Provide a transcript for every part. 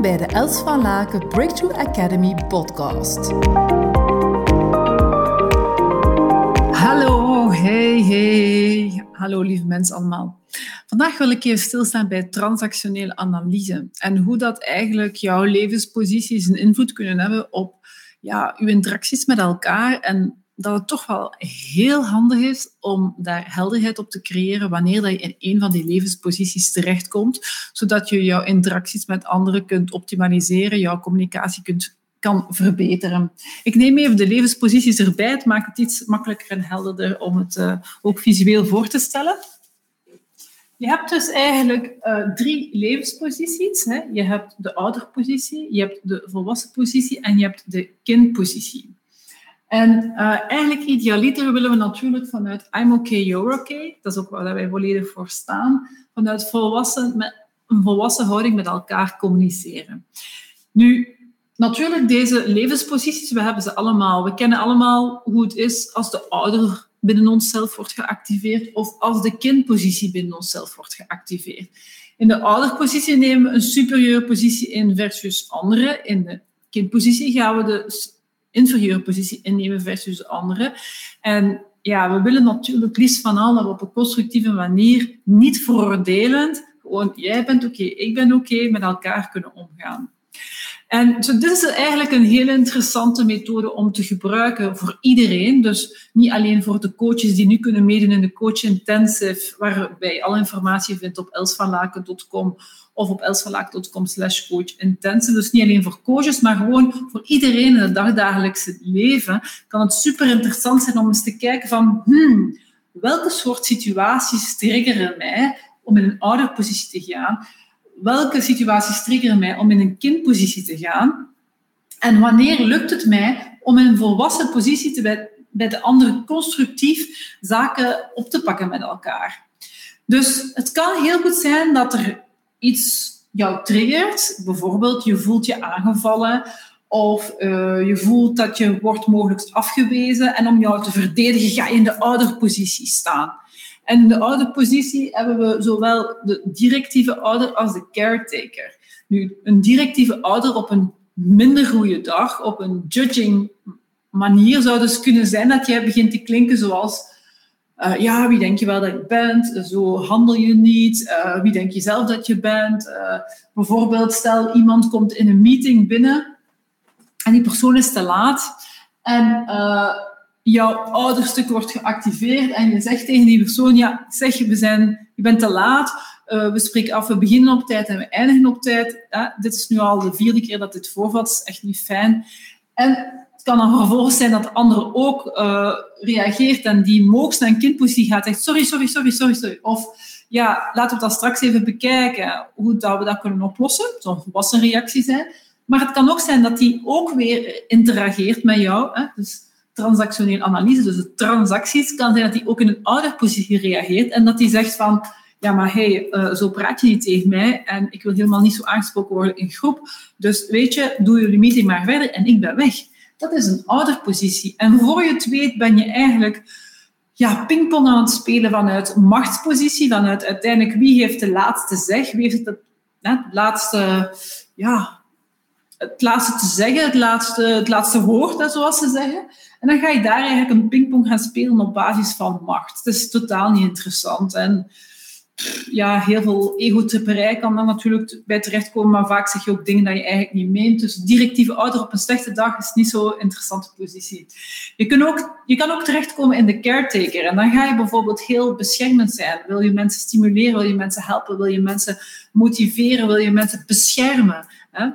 Bij de Els van Laken Breakthrough Academy podcast. Hallo, hey, hey. Hallo lieve mensen allemaal. Vandaag wil ik even stilstaan bij transactionele analyse en hoe dat eigenlijk jouw levensposities een invloed kunnen hebben op ja, uw interacties met elkaar en dat het toch wel heel handig is om daar helderheid op te creëren wanneer dat je in een van die levensposities terechtkomt, zodat je jouw interacties met anderen kunt optimaliseren, jouw communicatie kunt, kan verbeteren. Ik neem even de levensposities erbij. Het maakt het iets makkelijker en helderder om het uh, ook visueel voor te stellen. Je hebt dus eigenlijk uh, drie levensposities. Hè. Je hebt de ouderpositie, je hebt de volwassen positie en je hebt de kindpositie. En uh, eigenlijk idealiter willen we natuurlijk vanuit I'm okay, you're okay, dat is ook waar wij volledig voor staan, vanuit volwassen, met een volwassen houding met elkaar communiceren. Nu, natuurlijk, deze levensposities, we hebben ze allemaal. We kennen allemaal hoe het is als de ouder binnen onszelf wordt geactiveerd of als de kindpositie binnen onszelf wordt geactiveerd. In de ouderpositie nemen we een superieure positie in versus anderen. In de kindpositie gaan we de inferieure positie innemen versus de andere. En ja, we willen natuurlijk liefst van allen op een constructieve manier, niet veroordelend, gewoon jij bent oké, ik ben oké, met elkaar kunnen omgaan. En dus dit is eigenlijk een heel interessante methode om te gebruiken voor iedereen. Dus niet alleen voor de coaches die nu kunnen meedoen in de Coach Intensive, waarbij je alle informatie vindt op elsvanlaken.com of op elsvanlaken.com slash coach intensive. Dus niet alleen voor coaches, maar gewoon voor iedereen in het dagdagelijkse leven kan het super interessant zijn om eens te kijken van hmm, welke soort situaties triggeren mij om in een ouderpositie te gaan welke situaties triggeren mij om in een kindpositie te gaan? En wanneer lukt het mij om in een volwassen positie te bij, de andere constructief zaken op te pakken met elkaar? Dus het kan heel goed zijn dat er iets jou triggert. Bijvoorbeeld, je voelt je aangevallen of uh, je voelt dat je wordt mogelijk afgewezen. En om jou te verdedigen ga je in de ouderpositie staan. En in de ouderpositie hebben we zowel de directieve ouder als de caretaker. Nu, een directieve ouder op een minder goede dag, op een judging manier, zou dus kunnen zijn dat jij begint te klinken zoals uh, ja, wie denk je wel dat je bent? Zo handel je niet. Uh, wie denk je zelf dat je bent? Uh, bijvoorbeeld, stel iemand komt in een meeting binnen en die persoon is te laat. En jouw ouderstuk wordt geactiveerd en je zegt tegen die persoon, ja, zeg, we zijn, je bent te laat, uh, we spreken af, we beginnen op tijd en we eindigen op tijd. dit is nu al de vierde keer dat dit voorvalt, is echt niet fijn. En het kan dan vervolgens zijn dat de ander ook uh, reageert en die moogs een kindpositie gaat zegt, sorry, sorry, sorry, sorry, sorry. Of ja, laten we dat straks even bekijken, hoe dat we dat kunnen oplossen. Het zou een volwassen reactie zijn. Maar het kan ook zijn dat die ook weer interageert met jou. Hè? Dus transactionele analyse, dus de transacties, kan zijn dat hij ook in een ouderpositie reageert en dat hij zegt van, ja, maar hey, uh, zo praat je niet tegen mij en ik wil helemaal niet zo aangesproken worden in groep. Dus weet je, doe jullie meeting maar verder en ik ben weg. Dat is een ouderpositie. En voor je het weet ben je eigenlijk ja, pingpong aan het spelen vanuit machtspositie, vanuit uiteindelijk wie heeft de laatste zeg, wie heeft het, het laatste, ja, het laatste te zeggen, het laatste, het laatste woord, zoals ze zeggen. En dan ga je daar eigenlijk een pingpong gaan spelen op basis van macht. Het is totaal niet interessant. En ja, heel veel egotripperij kan dan natuurlijk bij terechtkomen, maar vaak zeg je ook dingen dat je eigenlijk niet meent. Dus directieve ouder op een slechte dag is niet zo'n interessante positie. Je, kan ook, je kan ook terechtkomen in de caretaker. En dan ga je bijvoorbeeld heel beschermend zijn. Wil je mensen stimuleren? Wil je mensen helpen? Wil je mensen motiveren? Wil je mensen beschermen? Hè?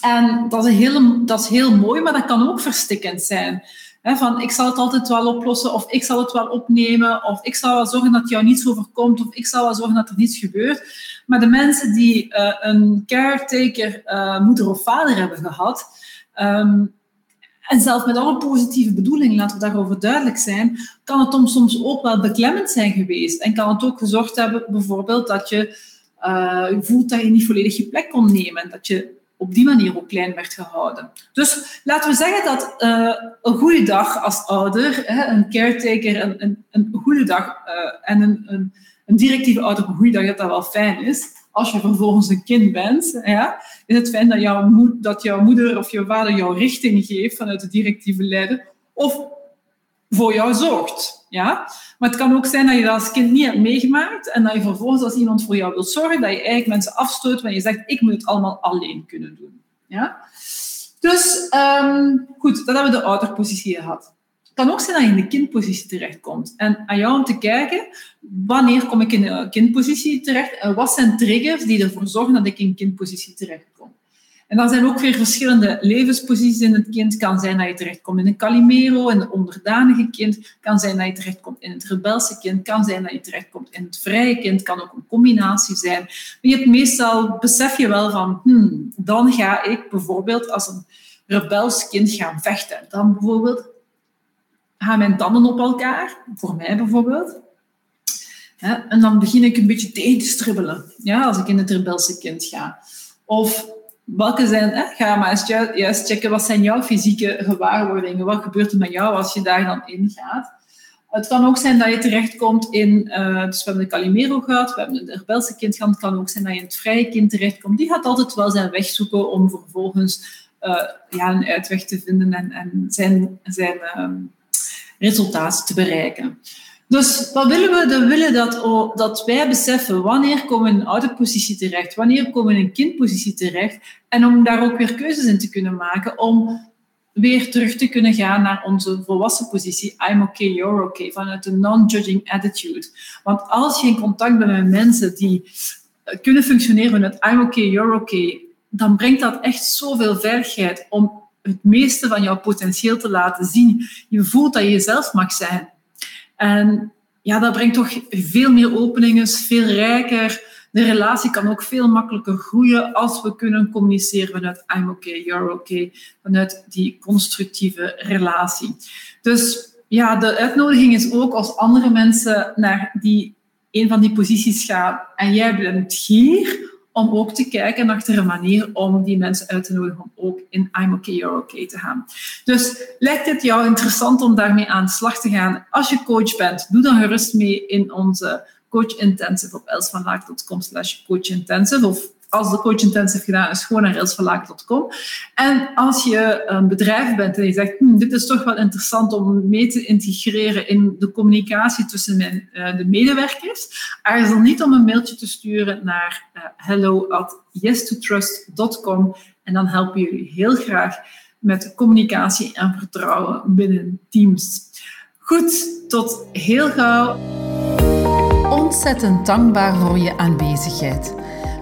En dat is, heel, dat is heel mooi, maar dat kan ook verstikkend zijn. van ik zal het altijd wel oplossen, of ik zal het wel opnemen, of ik zal wel zorgen dat jou niets overkomt, of ik zal wel zorgen dat er niets gebeurt. Maar de mensen die uh, een caretaker, uh, moeder of vader hebben gehad, um, en zelf met alle positieve bedoelingen, laten we daarover duidelijk zijn, kan het soms ook wel beklemmend zijn geweest. En kan het ook gezorgd hebben, bijvoorbeeld, dat je uh, voelt dat je niet volledig je plek kon nemen. Dat je op die manier ook klein werd gehouden. Dus laten we zeggen dat uh, een goede dag als ouder, hè, een caretaker, een, een, een goede dag uh, en een, een, een, directieve ouder een goede dag, dat dat wel fijn is. als je vervolgens een kind bent, ja, is het fijn dat jouw, dat jouw moeder of jouw vader jou richting geeft vanuit de directieve leider, of voor jou zorgt. Ja? Maar het kan ook zijn dat je dat als kind niet hebt meegemaakt en dat je vervolgens als iemand voor jou wil zorgen, dat je eigenlijk mensen afstoot wanneer je zegt, ik moet het allemaal alleen kunnen doen. Ja? Dus ehm, goed, dat hebben we de ouderpositie gehad. Het kan ook zijn dat je in de kindpositie terechtkomt. En aan jou om te kijken, wanneer kom ik in de kindpositie terecht en wat zijn triggers die ervoor zorgen dat ik in kindpositie terechtkom. En dan zijn ook weer verschillende levensposities in het kind. Kan zijn dat je terechtkomt in een Calimero, in een onderdanige kind. Kan zijn dat je terechtkomt in het rebelse kind. Kan zijn dat je terechtkomt in het vrije kind. Kan ook een combinatie zijn. Maar je hebt meestal besef je wel van, hmm, dan ga ik bijvoorbeeld als een rebels kind gaan vechten. Dan bijvoorbeeld gaan mijn tanden op elkaar, voor mij bijvoorbeeld. En dan begin ik een beetje tegen te stribbelen, ja, als ik in het rebelse kind ga. Of welke zijn, hè, ga maar eens juist checken, wat zijn jouw fysieke gewaarwordingen? Wat gebeurt er met jou als je daar dan in gaat? Het kan ook zijn dat je terechtkomt in, uh, dus we hebben de Calimero gehad, we hebben de rebelse kind gehad, het kan ook zijn dat je in het vrije kind terechtkomt. Die gaat altijd wel zijn weg zoeken om vervolgens uh, ja, een uitweg te vinden en, en zijn, zijn um, resultaat te bereiken. Dus wat willen we? We willen dat, dat wij beseffen wanneer komen een ouderpositie terecht, wanneer komen een kindpositie terecht, en om daar ook weer keuzes in te kunnen maken, om weer terug te kunnen gaan naar onze volwassen positie. I'm okay, you're okay, vanuit een non-judging attitude. Want als je in contact bent met mensen die kunnen functioneren vanuit I'm okay, you're okay, dan brengt dat echt zoveel veiligheid om het meeste van jouw potentieel te laten zien. Je voelt dat je jezelf mag zijn. En ja, dat brengt toch veel meer openingen, veel rijker. De relatie kan ook veel makkelijker groeien als we kunnen communiceren vanuit I'm okay, you're okay, vanuit die constructieve relatie. Dus ja, de uitnodiging is ook als andere mensen naar die, een van die posities gaan en jij bent hier, om ook te kijken achter een manier om die mensen uit te nodigen om ook in I'm okay, you're okay te gaan. Dus lijkt het jou interessant om daarmee aan de slag te gaan? Als je coach bent, doe dan gerust mee in onze Coach Intensive op elsvanlaag.com slash coachintensive of als de coach gedaan is, gewoon naar railsverlaag.com. En als je een bedrijf bent en je zegt, hm, dit is toch wel interessant om mee te integreren in de communicatie tussen mijn, uh, de medewerkers, aarzel niet om een mailtje te sturen naar uh, hello at yestotrust.com en dan helpen jullie heel graag met communicatie en vertrouwen binnen teams. Goed, tot heel gauw. Ontzettend dankbaar voor je aanwezigheid.